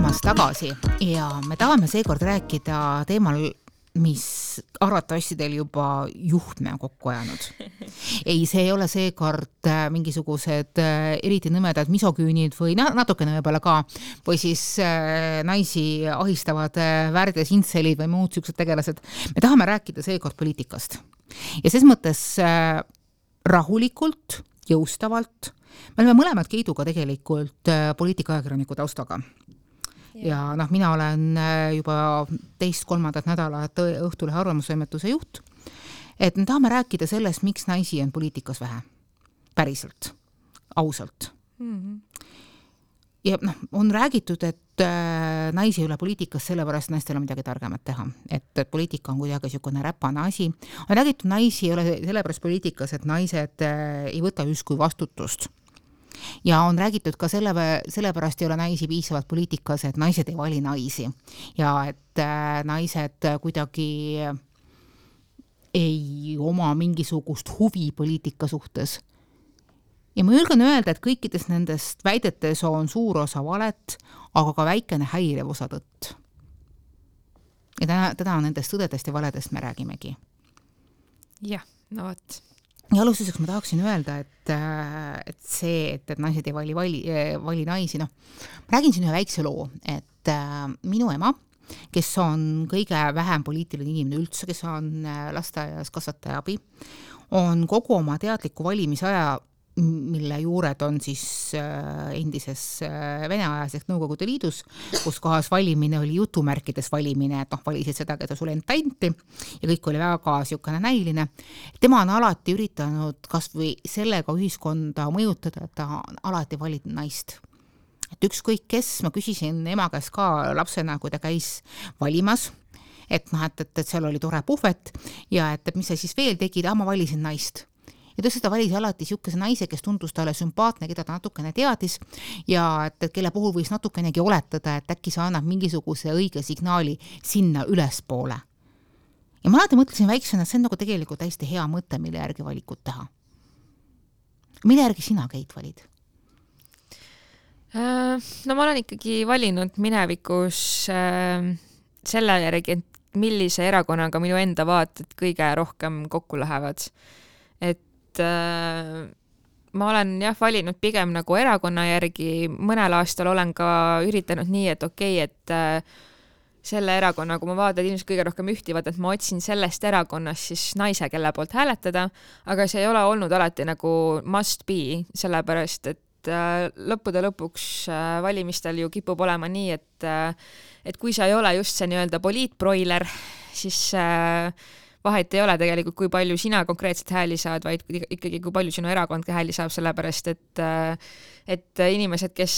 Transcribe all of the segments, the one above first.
tulemast tagasi ja me tahame seekord rääkida teemal, mis arvatavasti teil juba juhtme on kokku ajanud. ei, see ei ole seekord äh, mingisugused äh, eriti nõmedad misoküünid või natukene võib-olla ka, või siis äh, naisi ahistavad väärdes intselid või muud siuksed tegelased. me tahame rääkida seekord poliitikast ja ses mõttes rahulikult, jõustavalt me oleme mõlemad Keiduga tegelikult poliitikaajakirjaniku taustaga ja noh, mina olen äh, juba teist-kolmandat nädalat Õhtulehe arvamustoimetuse juht. et me tahame rääkida sellest, miks naisi on poliitikas vähe, päriselt, ausalt mm. -hmm. ja noh, on räägitud, et äh, naisi ei ole poliitikas sellepärast, naistel on midagi targemat teha, et, et poliitika on kuidagi niisugune räpane asi. on räägitud, naisi ei ole sellepärast poliitikas, et naised äh, ei võta justkui vastutust ja on räägitud ka selle, sellepärast ei ole naisi piisavalt poliitikas, et naised ei vali naisi ja et äh, naised kuidagi ei oma mingisugust huvi poliitika suhtes. ja ma julgen öelda, et kõikidest nendest väidetes on suur osa valet, aga ka väikene häiriv osa tõtt. ja täna, täna nendest tõdedest ja valedest me räägimegi. jah, no vot ja alustuseks ma tahaksin öelda, et, äh, et see, et, et naised ei vali, vali, äh, vali naisi, noh, ma räägin siin ühe väikse loo, et äh, minu ema, kes on kõige vähem poliitiline inimene üldse, kes on äh, lasteaias kasvataja abi, on kogu oma teadliku valimisaja mille juured on siis äh, endises äh, Vene ajas ehk Nõukogude Liidus, kus kohas valimine oli jutumärkides valimine, et noh, valisid seda, keda sulle enda anti ja kõik oli väga niisugune näiline. tema on alati üritanud kas või sellega ühiskonda mõjutada, et ta on alati valinud naist et ükskõik kes, ma küsisin ema käest ka lapsena, kui ta käis valimas, et noh, et, et, et seal oli tore puhvet ja et, et mis sa siis veel tegid, aa ma valisin naist ja ta seda valis alati niisuguse naise, kes tundus talle sümpaatne, keda ta natukene teadis ja et kelle puhul võis natukenegi oletada, et äkki see annab mingisuguse õige signaali sinna ülespoole. ja ma alati mõtlesin väiksena, et see on nagu tegelikult hästi hea mõte, mille järgi valikut teha. mille järgi sina, Keit, valid? Äh, no ma olen ikkagi valinud minevikus äh, selle järgi, et millise erakonnaga minu enda vaated kõige rohkem kokku lähevad. et et äh, ma olen jah, valinud pigem nagu erakonna järgi, mõnel aastal olen ka üritanud nii, et okei okay,, et äh, selle erakonna, kui ma vaatan, ilmselt kõige rohkem ühtivad, et ma otsin sellest erakonnast siis naise, kelle poolt hääletada, aga see ei ole olnud alati nagu must be, sellepärast et äh, lõppude lõpuks äh, valimistel ju kipub olema nii, et äh, et kui sa ei ole just see nii-öelda poliitbroiler, siis äh, vahet ei ole tegelikult, kui palju sina konkreetselt hääli saad, vaid ikkagi, kui palju sinu erakond ka hääli saab, sellepärast et et inimesed, kes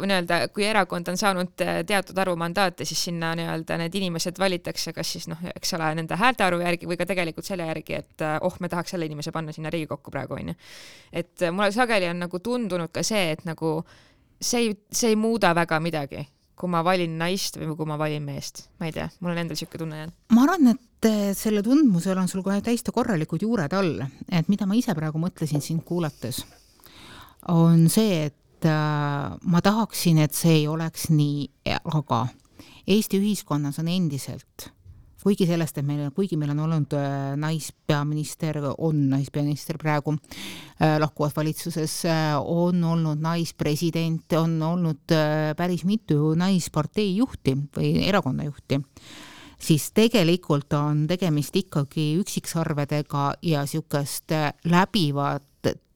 või nii-öelda, kui erakond on saanud teatud arvu mandaate, siis sinna nii-öelda need inimesed valitakse kas siis noh, eks ole, nende häälte arvu järgi või ka tegelikult selle järgi, et oh, me tahaks selle inimese panna sinna Riigikokku praegu, onju. et mulle sageli on nagu tundunud ka see, et nagu see ei, see ei muuda väga midagi kui ma valin naist või kui ma valin meest, ma ei tea, mul on endal niisugune tunne jäänud. ma arvan, et selle tundmusel on sul kohe täiesti korralikud juured all, et mida ma ise praegu mõtlesin sind kuulates, on see, et äh, ma tahaksin, et see ei oleks nii, aga Eesti ühiskonnas on endiselt kuigi sellest, et meil, kuigi meil on olnud äh, naispeaminister, on naispeaminister praegu äh, lahkuvas valitsuses, äh, on olnud naispresident, on olnud päris mitu naispartei juhti või erakonna juhti, siis tegelikult on tegemist ikkagi üksiksarvedega ja niisugust läbivat,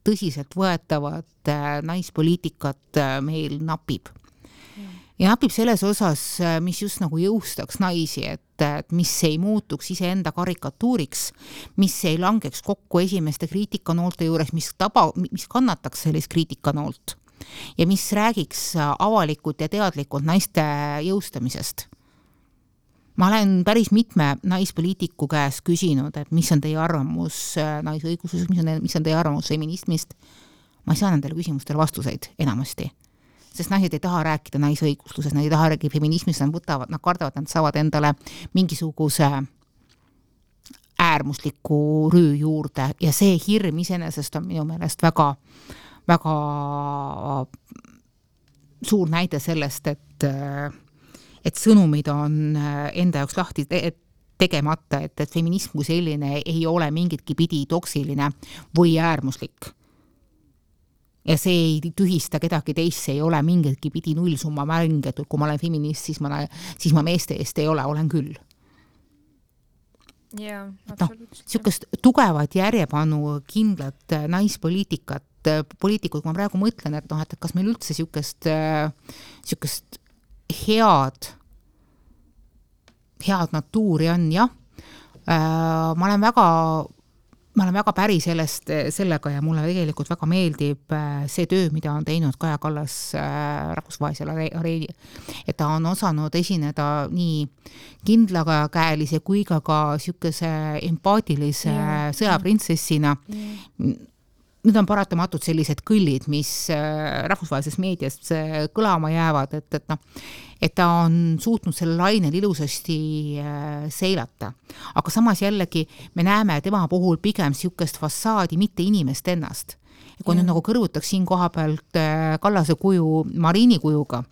tõsiseltvõetavat naispoliitikat meil napib ja napib selles osas, äh, mis just nagu jõustaks naisi, et, et mis ei muutuks iseenda karikatuuriks, mis ei langeks kokku esimeste kriitikanoolte juures, mis taba, mis kannataks sellist kriitikanoolt ja mis räägiks äh, avalikult ja teadlikult naiste jõustamisest. ma olen päris mitme naispoliitiku käest küsinud, et mis on teie arvamus äh, naisõiguslusest, mis on, mis on teie arvamus feminismist. ma ei saa nendele küsimustele vastuseid enamasti sest naised ei taha rääkida naisõiguslusest, nad ei taha rääkida feminismist, nad võtavad, nad kardavad, nad saavad endale mingisuguse äärmusliku rüü juurde ja see hirm iseenesest on minu meelest väga, väga suur näide sellest, et et sõnumid on enda jaoks lahti te tegemata, et, et feminism kui selline ei ole mingitki pidi toksiline või äärmuslik. Ja see ei tühista kedagi teist, see ei ole mingitki pidi nullsumma mäng, et kui ma olen feminist, siis ma, siis ma meeste eest ei ole, olen küll jaa, absoluutselt no,. niisugust tugevat järjepanu, kindlat äh, naispoliitikat, äh, poliitikuid, kui ma praegu mõtlen, et noh, et kas meil üldse niisugust, niisugust head head natuuri on, jah. Äh, ma olen väga, ma olen väga päri sellest, sellega ja mulle tegelikult väga meeldib äh, see töö, mida on teinud Kaja Kallas äh, rahvusvahelisel areenil. et ta on osanud esineda nii kindlakäelise kui ka ka niisuguse empaatilise sõjaprintsessina yeah need on paratamatult sellised kõllid, mis rahvusvahelises meedias kõlama jäävad, et, et noh, et ta on suutnud sellel lainel ilusasti äh, seilata. aga samas jällegi me näeme tema puhul pigem niisugust fassaadi, mitte inimest ennast ja kui nüüd nagu kõrvutaks siin koha pealt äh, Kallase kuju Marini kujuga,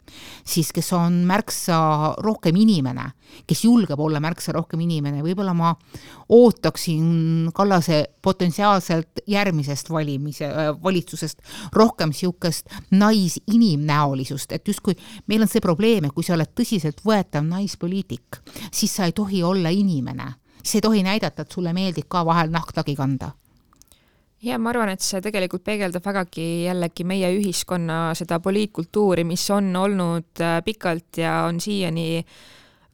siis kes on märksa rohkem inimene, kes julgeb olla märksa rohkem inimene, võib-olla ma ootaksin Kallase potentsiaalselt järgmisest valimise äh,, valitsusest rohkem niisugust naisinimnäolisust, et justkui meil on see probleem, et kui sa oled tõsiseltvõetav naispoliitik, siis sa ei tohi olla inimene, siis ei tohi näidata, et sulle meeldib ka vahel nahk tagi kanda ja ma arvan, et see tegelikult peegeldab vägagi jällegi meie ühiskonna seda poliitkultuuri, mis on olnud äh, pikalt ja on siiani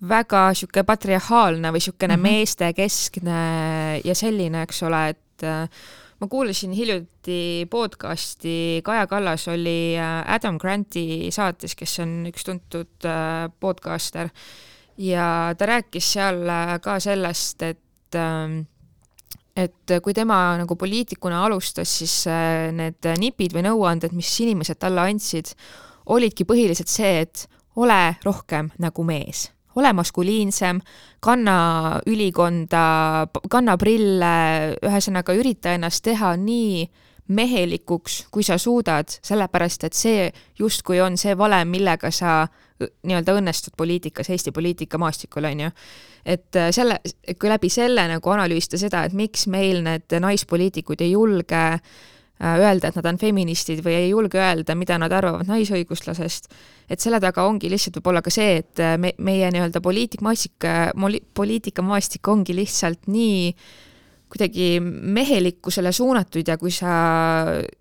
väga niisugune patriarhaalne või niisugune mm -hmm. meestekeskne ja selline, eks ole, et äh, ma kuulasin hiljuti podcasti, Kaja Kallas oli äh, Adam Granti saates, kes on üks tuntud podcaster ja ta rääkis seal ka sellest, et äh, et kui tema nagu poliitikuna alustas, siis äh, need nipid või nõuanded, mis inimesed talle andsid, olidki põhiliselt see, et ole rohkem nagu mees, ole maskuliinsem, kanna ülikonda, kanna prille, ühesõnaga ürita ennast teha nii mehelikuks, kui sa suudad, sellepärast et see justkui on see valem, millega sa nii-öelda õnnestud poliitikas, Eesti poliitikamaastikul, on ju. et äh, selle, kui läbi selle nagu analüüsida seda, et miks meil need naispoliitikud ei julge äh, öelda, et nad on feministid või ei julge öelda, mida nad arvavad naisõiguslasest, et selle taga ongi lihtsalt võib-olla ka see, et äh, me, meie nii-öelda poliitikmaastik, poliitikamaastik ongi lihtsalt nii kuidagi mehelikkusele suunatud ja kui sa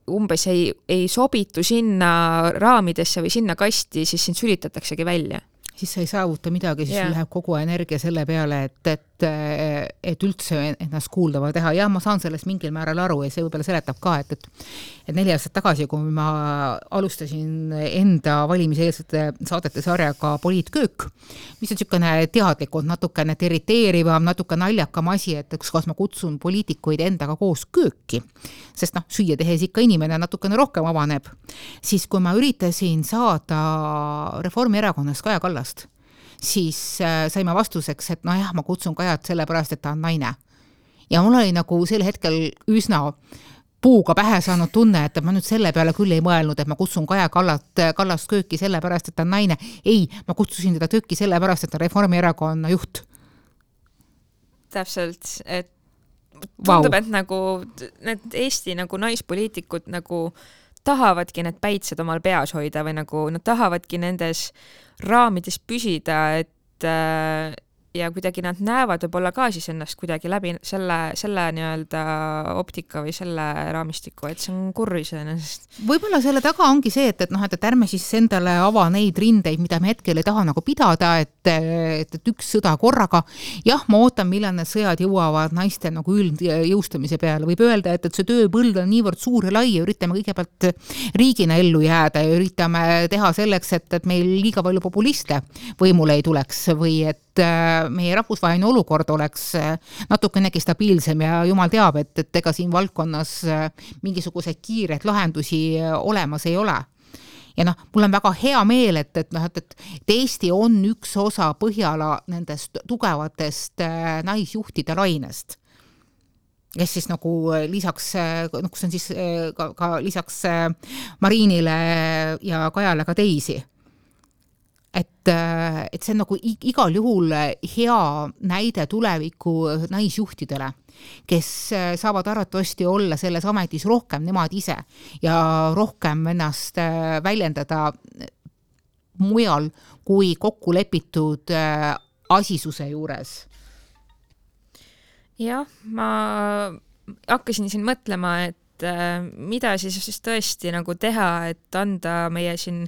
umbes ei, ei sobitu sinna raamidesse või sinna kasti, siis sind sülitataksegi välja siis sa ei saavuta midagi, siis yeah. läheb kogu energia selle peale, et, et et üldse ennast kuuldava teha, jah, ma saan sellest mingil määral aru ja see võib-olla seletab ka, et, et et neli aastat tagasi, kui ma alustasin enda valimiseelsete saadete sarjaga Poliitköök, mis on niisugune teadlikult natukene irriteerivam, natuke naljakam asi, et kas, kas ma kutsun poliitikuid endaga koos kööki, sest noh, süüa tehes ikka inimene natukene rohkem avaneb, siis kui ma üritasin saada Reformierakonnast Kaja Kallast, siis äh, saime vastuseks, et nojah, ma kutsun Kajat sellepärast, et ta on naine. ja mul oli nagu sel hetkel üsna puuga pähe saanud tunne, et ma nüüd selle peale küll ei mõelnud, et ma kutsun Kaja Kallat, Kallast kööki sellepärast, et ta on naine. ei, ma kutsusin teda kööki sellepärast, et ta on Reformierakonna juht. täpselt, et tundub wow., et nagu need Eesti nagu naispoliitikud nagu tahavadki need päitsed omal peas hoida või nagu nad tahavadki nendes raamides püsida, et äh, ja kuidagi nad näevad võib-olla ka siis ennast kuidagi läbi selle, selle nii-öelda optika või selle raamistiku, et see on kurr iseenesest. võib-olla selle taga ongi see, et, et noh, et, et ärme siis endale ava neid rindeid, mida me hetkel ei taha nagu pidada, et, et, et üks sõda korraga. jah, ma ootan, millal need sõjad jõuavad naiste nagu üldjõustamise peale, võib öelda, et, et see tööpõld on niivõrd suur ja lai ja üritame kõigepealt riigina ellu jääda ja üritame teha selleks, et, et meil liiga palju populiste võimule ei tuleks või et et äh, meie rahvusvaheline olukord oleks äh, natukenegi stabiilsem ja jumal teab, et, et ega siin valdkonnas äh, mingisuguseid kiireid lahendusi olemas ei ole. Ja noh, mul on väga hea meel, et, et noh, et, et Eesti on üks osa Põhjala nendest tugevatest naisjuhtide lainest. Kes siis nagu lisaks, noh, kus on siis ka, ka lisaks Marinile ja Kajale ka teisi et, et see on nagu igal juhul hea näide tuleviku naisjuhtidele, kes saavad arvatavasti olla selles ametis rohkem nemad ise ja rohkem ennast väljendada mujal kui kokku lepitud asisuse juures. jah, ma hakkasin siin mõtlema, et äh, mida siis, siis tõesti nagu teha, et anda meie siin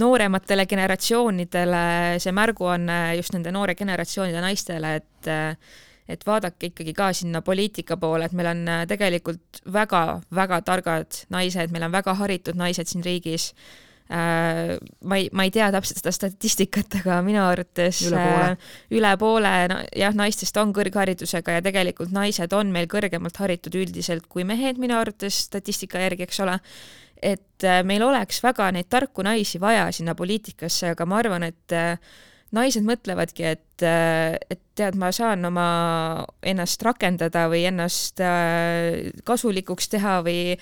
noorematele generatsioonidele see märguanne just nende noore generatsioonide naistele, et et vaadake ikkagi ka sinna poliitika poole, et meil on tegelikult väga-väga targad naised, meil on väga haritud naised siin riigis Äh, ma ei, ma ei tea täpselt seda statistikat, aga minu arvates üle poole, äh, üle poole no, jah, naistest on kõrgharidusega ja tegelikult naised on meil kõrgemalt haritud üldiselt kui mehed minu arvates statistika järgi, eks ole. Et äh, meil oleks väga neid tarku naisi vaja sinna poliitikasse, aga ma arvan, et naised mõtlevadki, et, et tead, ma saan oma, ennast rakendada või ennast kasulikuks teha või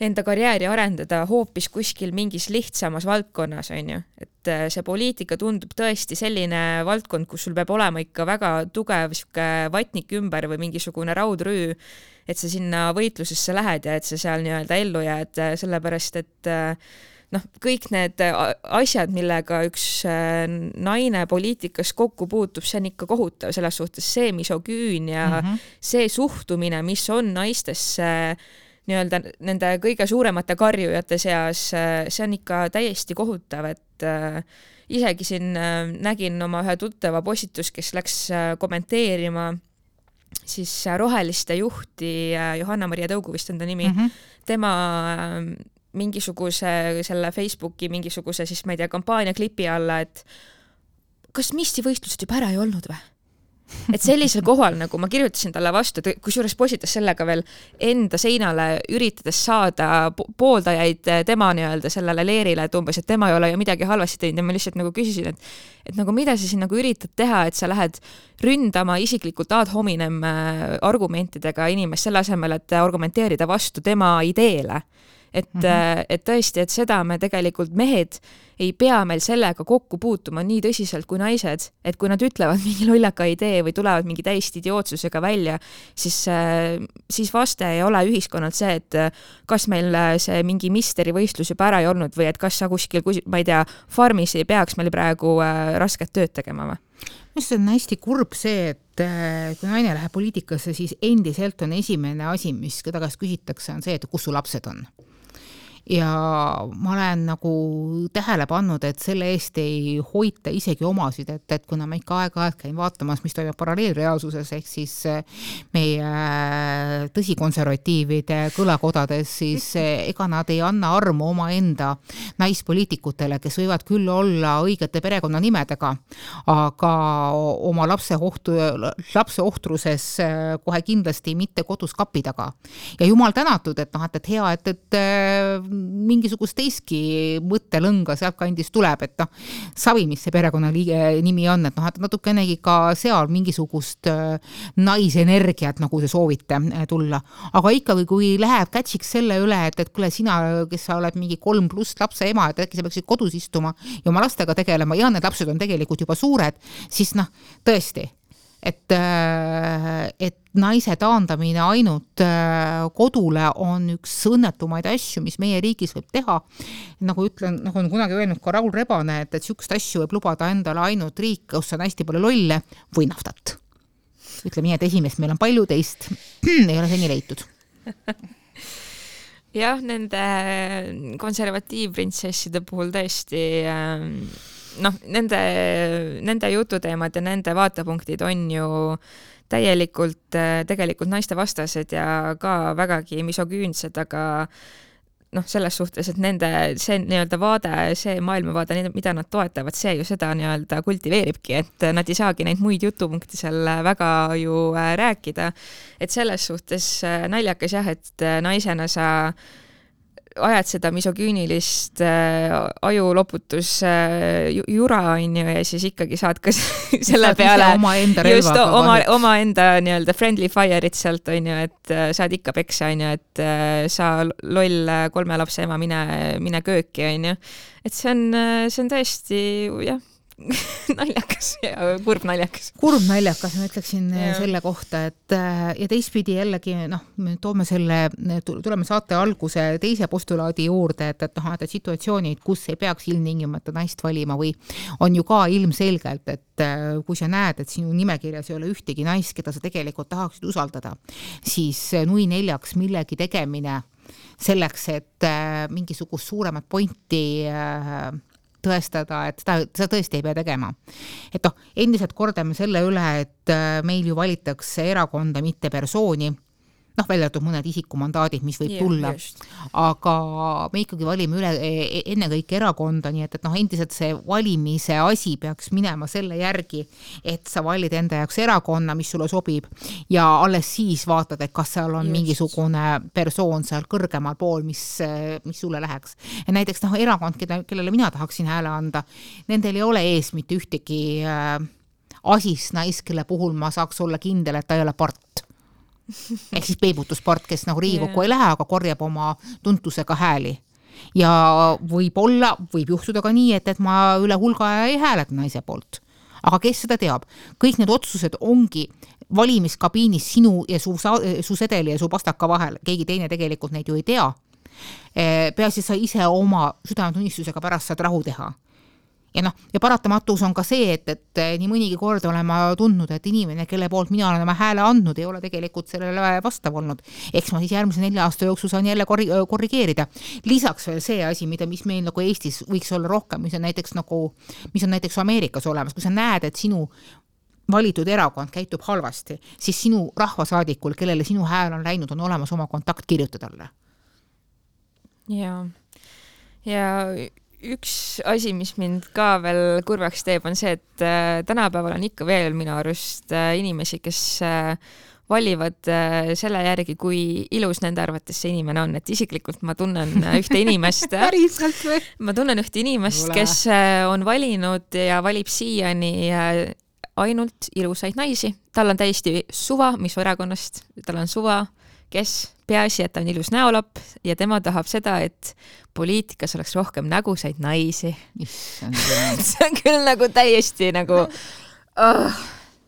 enda karjääri arendada hoopis kuskil mingis lihtsamas valdkonnas, on ju. et äh, see poliitika tundub tõesti selline valdkond, kus sul peab olema ikka väga tugev sihuke vatnik ümber või mingisugune raudrüü, et sa sinna võitlusesse lähed ja et sa seal nii-öelda ellu jääd, äh, sellepärast et äh, noh, kõik need asjad, millega üks naine poliitikas kokku puutub, see on ikka kohutav, selles suhtes see misogüün ja mm -hmm. see suhtumine, mis on naistesse äh, nii-öelda nende kõige suuremate karjujate seas, äh, see on ikka täiesti kohutav, et äh, isegi siin äh, nägin oma ühe tuttava postitust, kes läks kommenteerima siis Roheliste juhti, Johanna-Maria Tõugu vist on ta nimi mm, -hmm. tema mingisuguse selle Facebooki mingisuguse siis ma ei tea, kampaaniaklipi alla, et kas mistrivõistlused juba ära ei olnud või? Et sellisel kohal nagu ma kirjutasin talle vastu, kusjuures postitas sellega veel enda seinale, üritades saada pooldajaid tema nii-öelda sellele leerile, et umbes, et tema ei ole ju midagi halvasti teinud. Ja ma lihtsalt nagu küsisin, et et nagu mida sa siin nagu üritad teha, et sa lähed ründama isiklikult ad hominem äh, argumentidega inimest selle asemel, et argumenteerida vastu tema ideele et mm, -hmm. et tõesti, et seda me tegelikult, mehed ei pea meil sellega kokku puutuma nii tõsiselt kui naised, et kui nad ütlevad mingi lollaka idee või tulevad mingi täiesti idiootsusega välja, siis, äh, siis vaste ei ole ühiskonnalt see, et äh, kas meil see mingi misterivõistlus juba ära ei olnud või et kas sa kuskil, ma ei tea, farmis ei peaks meil praegu rasket tööd tegema või? minu arust on hästi kurb see, et kui naine läheb poliitikasse, siis endiselt on esimene asi, mis keda käest küsitakse, on see, et kus su lapsed on ja ma olen nagu tähele pannud, et selle eest ei hoita isegi omasid, et, et kuna ma ikka aeg-ajalt käin vaatamas, mis toimub paralleelreaalsuses, ehk siis eh, meie eh, tõsikonservatiivide kõlakodades, siis eh, ega nad ei anna armu omaenda naispoliitikutele, kes võivad küll olla õigete perekonnanimedega, aga oma lapse ohtu, lapse ohtruses kohe kindlasti mitte kodus kapi taga. ja jumal tänatud, et noh, et, et hea, et, et mingisugust teistki mõttelõnga sealtkandist tuleb, et noh, Savi, mis see perekonnaliige nimi on, et noh, et natukenegi ka seal mingisugust äh, naisenergiat, nagu te soovite äh, tulla. aga ikkagi, kui läheb kätsiks selle üle, et, et kuule, sina, kes sa oled mingi kolm pluss lapse ema, et äkki sa peaksid kodus istuma ja oma lastega tegelema ja need lapsed on tegelikult juba suured, siis noh, tõesti et, äh, et naise taandamine ainult äh, kodule on üks õnnetumaid asju, mis meie riigis võib teha. nagu ütlen, nagu on kunagi öelnud ka Raul Rebane, et, et niisuguseid asju võib lubada endale ainult riik, kus on hästi palju lolle või naftat. ütleme nii, et esimest meil on palju, teist ei ole seni leitud jah, nende konservatiivprintsesside puhul tõesti äh noh, nende, nende jututeemad ja nende vaatepunktid on ju täielikult, tegelikult naistevastased ja ka vägagi misogüünsed, aga noh, selles suhtes, et nende see nii-öelda vaade, see maailmavaade, mida nad toetavad, see ju seda nii-öelda kultiveeribki, et nad ei saagi neid muid jutupunkte seal väga ju äh, rääkida. et selles suhtes äh, naljakas jah, et äh, naisena sa ajad seda misogüünilist äh, ajuloputus äh, jura, on ju, ja siis ikkagi saad ka selle saad peale just oma, omaenda nii-öelda friendly fire'it sealt, on ju, et äh, saad ikka peksa, on ju, et äh, sa loll kolme lapse ema, mine, mine kööki, on ju. et see on, äh, see on tõesti jah naljakas ja kurb naljakas. kurb naljakas, ma ütleksin ja. selle kohta, et äh, ja teistpidi jällegi noh, me toome selle, tuleme saate alguse teise postulaadi juurde, et, et noh, et situatsioonid, kus ei peaks ilmtingimata naist valima või on ju ka ilmselgelt, et äh, kui sa näed, et sinu nimekirjas ei ole ühtegi naist, keda sa tegelikult tahaksid usaldada, siis nui neljaks millegi tegemine selleks, et mingisugust suuremat pointi äh, tõestada, et seda, seda tõesti ei pea tegema. et noh, endiselt kordame selle üle, et äh, meil ju valitakse erakonda, mitte persooni noh, välja arvatud mõned isikumandaadid, mis võib yeah, tulla, aga me ikkagi valime üle e, e, ennekõike erakonda, nii et, et noh, endiselt see valimise asi peaks minema selle järgi, et sa valid enda jaoks erakonna, mis sulle sobib ja alles siis vaatad, et kas seal on Just. mingisugune persoon seal kõrgemal pool, mis, mis sulle läheks. ja näiteks noh, erakond, keda, kellele mina tahaksin hääle anda, nendel ei ole ees mitte ühtegi äh, asist naist, kelle puhul ma saaks olla kindel, et ta ei ole part ehk siis peibutuspart, kes nagu Riigikokku yeah. ei lähe, aga korjab oma tuntusega hääli. ja võib-olla, võib juhtuda ka nii, et, et ma üle hulga aja ei hääleta naise poolt. aga kes seda teab, kõik need otsused ongi valimiskabiinis sinu ja su, su sedeli ja su pastaka vahel, keegi teine tegelikult neid ju ei tea. Eh, peaasi, et sa ise oma südametunnistusega pärast saad rahu teha ja noh, ja paratamatus on ka see, et, et nii mõnigi kord olen ma tundnud, et inimene, kelle poolt mina olen oma hääle andnud, ei ole tegelikult sellele vastav olnud. eks ma siis järgmise nelja aasta jooksul saan jälle korri-, korrigeerida. lisaks veel see asi, mida, mis meil nagu Eestis võiks olla rohkem, mis on näiteks nagu, mis on näiteks Ameerikas olemas, kui sa näed, et sinu valitud erakond käitub halvasti, siis sinu rahvasaadikul, kellele sinu hääl on läinud, on olemas oma kontakt, kirjuta talle. jaa, ja üks asi, mis mind ka veel kurvaks teeb, on see, et äh, tänapäeval on ikka veel minu arust äh, inimesi, kes äh, valivad selle järgi, kui ilus nende arvates see inimene on, et isiklikult ma tunnen ühte inimest päriselt või? ma tunnen ühte inimest, kes on valinud ja valib siiani ainult ilusaid naisi, tal on täiesti suva, mis erakonnast, tal on suva, kes, peaasi, et ta on ilus näolapp ja tema tahab seda, et poliitikas oleks rohkem nägusaid naisi. see on küll nagu täiesti nagu oh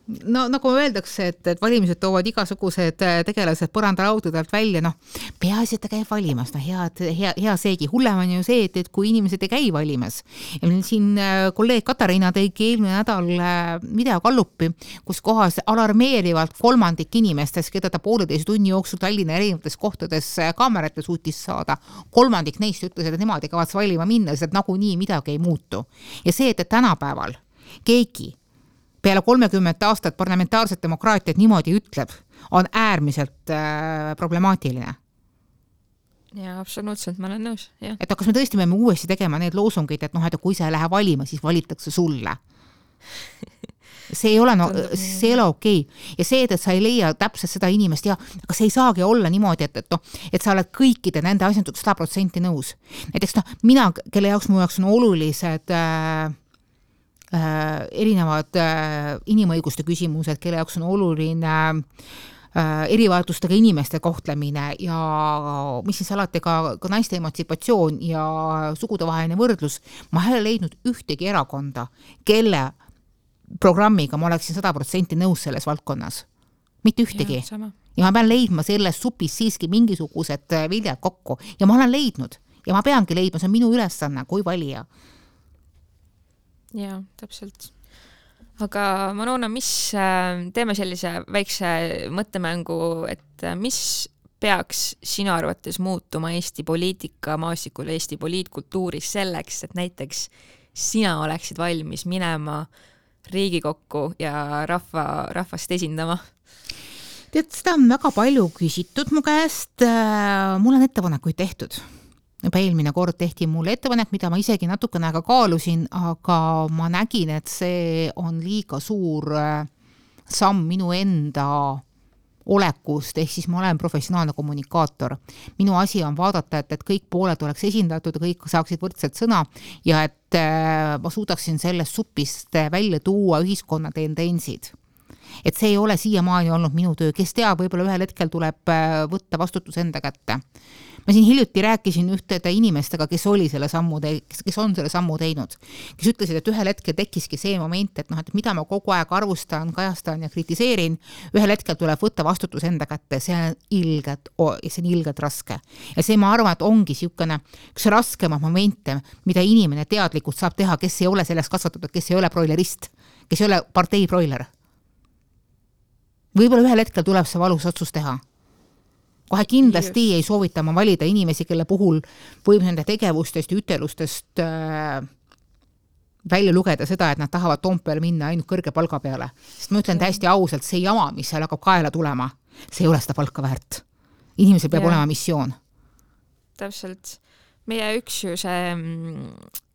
no nagu öeldakse, et, et valimised toovad igasugused äh, tegelased põrandalaudadelt välja, noh, peaasi, et ta käib valimas, no head, hea, hea seegi. hullem on ju see, et, et kui inimesed ei käi valimas. siin äh, kolleeg Katariina tõigi eelmine nädal äh, videokallupi, kus kohas alarmeerivalt kolmandik inimestest, keda ta pooleteise tunni jooksul Tallinna erinevates kohtades kaamerate suutis saada, kolmandik neist ütles, et nemad ei kavatse valima minna, sest nagunii midagi ei muutu. ja see, et, et tänapäeval keegi peale kolmekümmet aastat parlamentaarset demokraatiat niimoodi ütleb, on äärmiselt äh, problemaatiline jaa, absoluutselt, ma olen nõus, jah. et kas me tõesti peame uuesti tegema need loosungid, et noh, et kui sa ei lähe valima, siis valitakse sulle see ei ole no, see ei ole okei okay. ja see, et sa ei leia täpselt seda inimest ja aga see ei saagi olla niimoodi, et, et noh, et sa oled kõikide nende asjadega sada protsenti nõus. näiteks noh, mina, kelle jaoks mu jaoks on olulised äh, erinevad äh, inimõiguste küsimused, kelle jaoks on oluline äh, erivajadustega inimeste kohtlemine ja mis siis alati ka, ka naiste emantsipatsioon ja sugudevaheline võrdlus, ma ei ole leidnud ühtegi erakonda, kelle programmiga ma oleksin sada protsenti nõus selles valdkonnas. mitte ühtegi. ja ma pean leidma selles supis siiski mingisugused viljad kokku. Ja ma olen leidnud. Ja ma peangi leidma, see on minu ülesanne kui valija jaa, täpselt. aga Manona, mis, äh, teeme sellise väikse mõttemängu, et äh, mis peaks sinu arvates muutuma Eesti poliitikamaastikul, Eesti poliitkultuuris selleks, et näiteks sina oleksid valmis minema Riigikokku ja rahva, rahvast esindama? tead, seda on väga palju küsitud mu käest, äh, mul on ettepanekuid tehtud juba eelmine kord tehti mulle ettepanek, mida ma isegi natukene aega kaalusin, aga ma nägin, et see on liiga suur äh, samm minu enda olekust, ehk siis ma olen professionaalne kommunikaator. minu asi on vaadata, et, et kõik pooled oleks esindatud kõik saaksid võrdselt sõna ja et äh, ma suudaksin sellest supist välja tuua ühiskonna tendentsid. Et see ei ole siiamaani olnud minu töö, kes teab, võib-olla ühel hetkel tuleb äh, võtta vastutus enda kätte ma siin hiljuti rääkisin ühtede inimestega, kes oli selle sammu te-, kes, kes on selle sammu teinud, kes ütlesid, et ühel hetkel tekkiski see moment, et noh, et mida ma kogu aeg arvustan, kajastan ja kritiseerin, ühel hetkel tuleb võtta vastutus enda kätte, see on ilgelt, see on ilgelt raske. ja see, ma arvan, et ongi niisugune üks raskemaid momente, mida inimene teadlikult saab teha, kes ei ole selleks kasvatatud, kes ei ole broilerist, kes ei ole partei broiler. võib-olla ühel hetkel tuleb see valus otsus teha kohe kindlasti Just. ei soovita ma valida inimesi, kelle puhul võib nende tegevustest ja ütelustest äh, välja lugeda seda, et nad tahavad Toompeale minna ainult kõrge palga peale. sest ma ütlen täiesti ausalt, see jama, mis seal hakkab kaela tulema, see ei ole seda palka väärt. inimesel peab ja. olema missioon. täpselt. meie üks ju see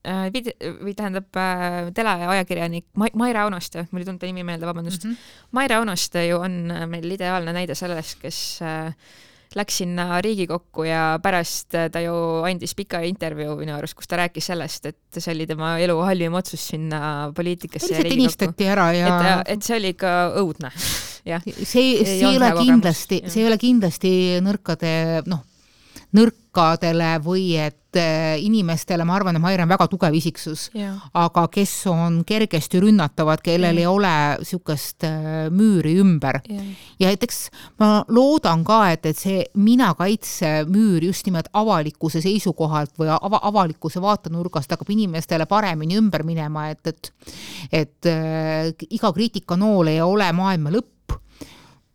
äh, vid-, või tähendab äh, teleajakirjanik Ma-, Maire Aunaste, mul ei tulnud ta nimi meelde, vabandust mm. -hmm. Maire Aunaste ju on meil ideaalne näide sellest, kes äh, läks sinna Riigikokku ja pärast ta ju andis pika intervjuu minu arust, kus ta rääkis sellest, et see oli tema elu halvim otsus sinna poliitikasse. lihtsalt inistati ära ja. et, et see oli ikka õudne, jah. see, see ei ole kindlasti, see ei ole kindlasti nõrkade, noh, nõrkadele või et inimestele, ma arvan, et Maire on väga tugev isiksus, aga kes on kergesti rünnatavad, kellel ja. ei ole niisugust eh, müüri ümber. ja näiteks ma loodan ka, et, et see mina kaitse müür just nimelt avalikkuse seisukohalt või ava, avalikkuse vaatenurgast hakkab inimestele paremini ümber minema, et, et et äh, iga kriitikanool ei ole maailma lõpp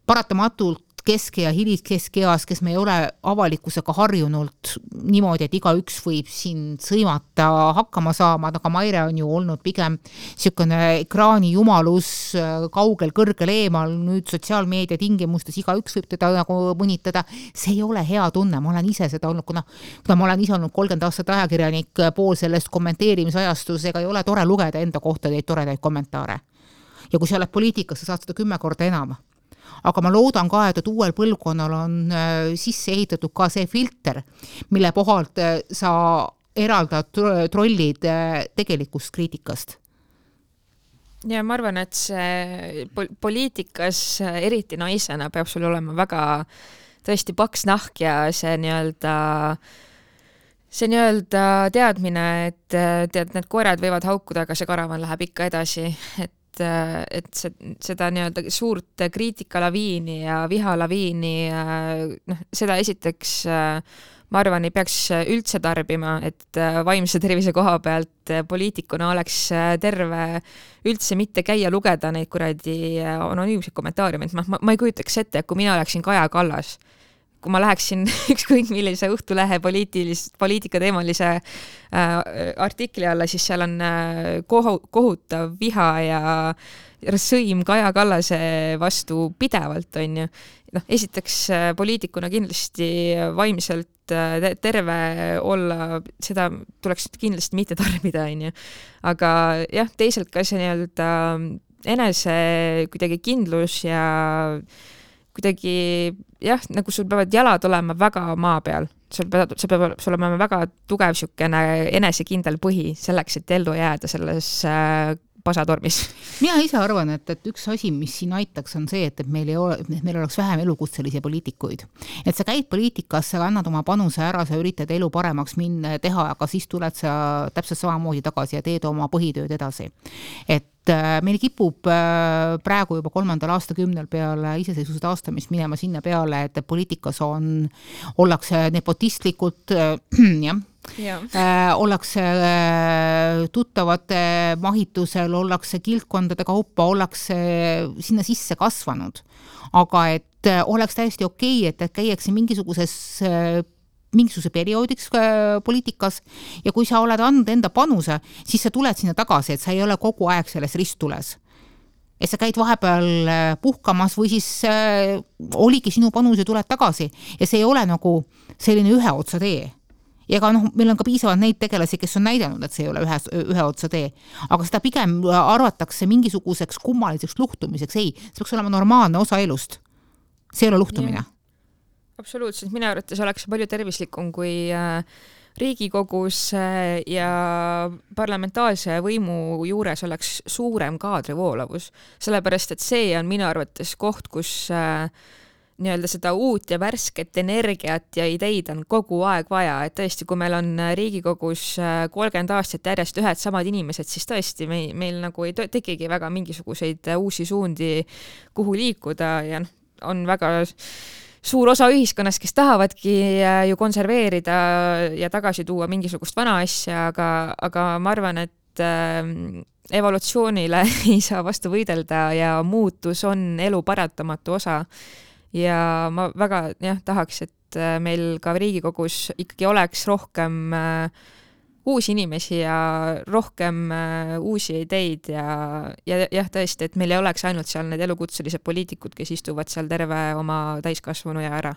paratamatult kesk- ja hiliskeskeas, kes me ei ole avalikkusega harjunud niimoodi, et igaüks võib siin sõimata hakkama saama, aga Maire on ju olnud pigem niisugune ekraani jumalus kaugel, kõrgel eemal, nüüd sotsiaalmeedia tingimustes igaüks võib teda nagu mõnitada, see ei ole hea tunne, ma olen ise seda olnud, kuna kuna ma olen ise olnud kolmkümmend aastat ajakirjanik, pool sellest kommenteerimisajastus, ega ei ole tore lugeda enda kohta neid toredaid kommentaare. ja kui sa oled poliitikas, sa saad seda kümme korda enam aga ma loodan ka, et, et uuel põlvkonnal on äh, sisse ehitatud ka see filter, mille pohalt äh, sa eraldad trollid äh, tegelikust kriitikast. Ja ma arvan, et see poliitikas, eriti naisena, peab sul olema väga tõesti paks nahk ja see nii-öelda see nii-öelda teadmine, et tead, need koerad võivad haukuda, aga see karavan läheb ikka edasi, et et, et seda nii-öelda suurt kriitikalaviini ja vihalaviini, noh, seda esiteks ma arvan, ei peaks üldse tarbima, et vaimse tervise koha pealt poliitikuna oleks terve üldse mitte käia lugeda neid kuradi anonüümseid kommentaariume, et ma, ma, ma ei kujutaks ette, et kui mina oleksin Kaja Kallas kui ma läheksin ükskõik millise Õhtulehe poliitilist, poliitikateemalise äh, artikli alla, siis seal on äh, kohu-, kohutav viha ja sõim Kaja Kallase vastu pidevalt, on ju. noh, esiteks äh, poliitikuna kindlasti vaimselt äh, terve olla, seda tuleks kindlasti mitte tarbida, on ju. aga jah, teisalt ka see nii-öelda enese kuidagi kindlus ja äh, kuidagi jah, nagu sul peavad jalad olema väga maa peal, sul peab, sul peab, sul olema väga tugev niisugune enesekindel põhi selleks, et ellu jääda selles äh, pasatormis. mina ise arvan, et, et üks asi, mis siin aitaks, on see, et, et meil ei ole, et meil oleks vähem elukutselisi poliitikuid. et sa käid poliitikas, sa annad oma panuse ära, sa üritad elu paremaks minna, teha, aga siis tuled sa täpselt samamoodi tagasi ja teed oma põhitööd edasi. et äh, meil kipub äh, praegu juba kolmandal aastakümnel peale iseseisvuse taastamist minema sinna peale, et poliitikas on, ollakse nepotistlikult äh, jah, Äh, ollakse äh, tuttavate mahitusel, ollakse kildkondade kaupa, ollakse sinna sisse kasvanud. aga et äh, oleks täiesti okei okay,, et, käiakse mingisuguses mingisuguse perioodiks äh, poliitikas ja kui sa oled andnud enda panuse, siis sa tuled sinna tagasi, et sa ei ole kogu aeg selles risttules. et sa käid vahepeal äh, puhkamas või siis äh, oligi sinu panus ja tuled tagasi ja see ei ole nagu selline ühe otsa tee ja ega noh, meil on ka piisavalt neid tegelasi, kes on näidanud, et see ei ole ühe, ühe otsa tee. aga seda pigem arvatakse mingisuguseks kummaliseks luhtumiseks, ei, see peaks olema normaalne osa elust. see ei ole luhtumine. absoluutselt, minu arvates oleks palju tervislikum, kui äh, riigikogus äh, ja parlamentaarse võimu juures oleks suurem kaadrivoolavus, sellepärast et see on minu arvates koht, kus äh, nii-öelda seda uut ja värsket energiat ja ideid on kogu aeg vaja, et tõesti, kui meil on Riigikogus äh, kolmkümmend aastat järjest ühed samad inimesed, siis tõesti meil, meil nagu ei tekigi väga mingisuguseid uusi suundi, kuhu liikuda ja noh, on väga suur osa ühiskonnast, kes tahavadki äh, ju konserveerida ja tagasi tuua mingisugust vana asja, aga, aga ma arvan, et äh, evolutsioonile ei saa vastu võidelda ja muutus on elu paratamatu osa. Ja ma väga jah, tahaks, et äh, meil ka Riigikogus ikkagi oleks rohkem äh, uusi inimesi ja rohkem äh, uusi ideid ja, ja jah, tõesti, et meil ei oleks ainult seal need elukutselised poliitikud, kes istuvad seal terve oma täiskasvanu ja ära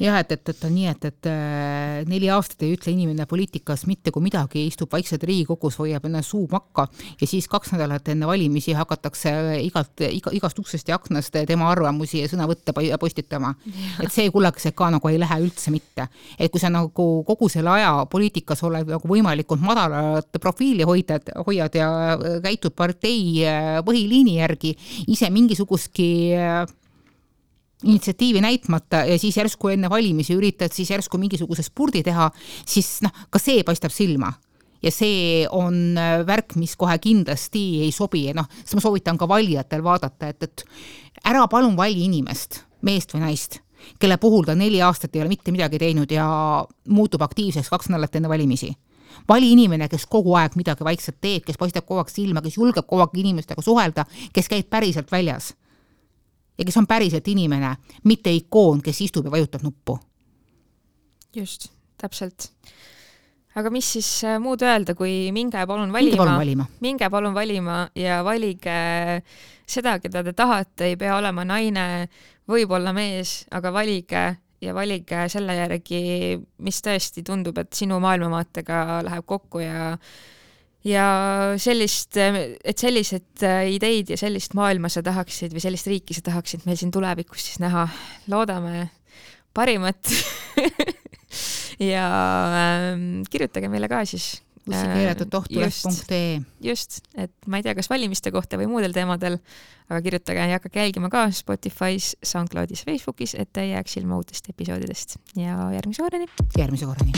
jah, et, et, et on nii, et, et äh, neli aastat ei ütle inimene poliitikas mitte kui midagi, istub vaikselt Riigikogus, hoiab enne suu makka ja siis kaks nädalat enne valimisi hakatakse igalt, iga, igast uksest ja aknast tema arvamusi ja sõnavõtte postitama. et see kullakesed ka nagu ei lähe üldse mitte. et kui sa nagu kogu selle aja poliitikas oled nagu võimalikult madalat profiili hoidad, hoiad ja käitud partei äh, põhiliini järgi, ise mingisugustki äh, initsiatiivi näitmata ja siis järsku enne valimisi üritad siis järsku mingisuguse spurdi teha, siis noh, ka see paistab silma. Ja see on äh, värk, mis kohe kindlasti ei sobi ja noh, siis ma soovitan ka valijatel vaadata, et, et ära palun vali inimest, meest või naist, kelle puhul ta neli aastat ei ole mitte midagi teinud ja muutub aktiivseks kaks nädalat enne valimisi. Vali inimene, kes kogu aeg midagi vaikselt teeb, kes paistab kogu aeg silma, kes julgeb kogu aeg inimestega suhelda, kes käib päriselt väljas ja kes on päriselt inimene, mitte ikoon, kes istub ja vajutab nuppu. just, täpselt. aga mis siis äh, muud öelda, kui minge palun valima, minge palun valima, ja valige seda, keda te tahate, ei pea olema naine, võib-olla mees, aga valige ja valige selle järgi, mis tõesti tundub, et sinu maailmavaatega läheb kokku ja ja sellist, et sellised äh, ideid ja sellist maailma sa tahaksid või sellist riiki sa tahaksid meil siin tulevikus siis näha. loodame parimat ja ähm, kirjutage meile ka siis. bussikeelatud tohtulest.ee. just, et ma ei tea, kas valimiste kohta või muudel teemadel, aga kirjutage ja hakake jälgima ka Spotify's, SoundCloudis, Facebookis, et ei jääks ilma uutest episoodidest ja järgmise korrani. järgmise korrani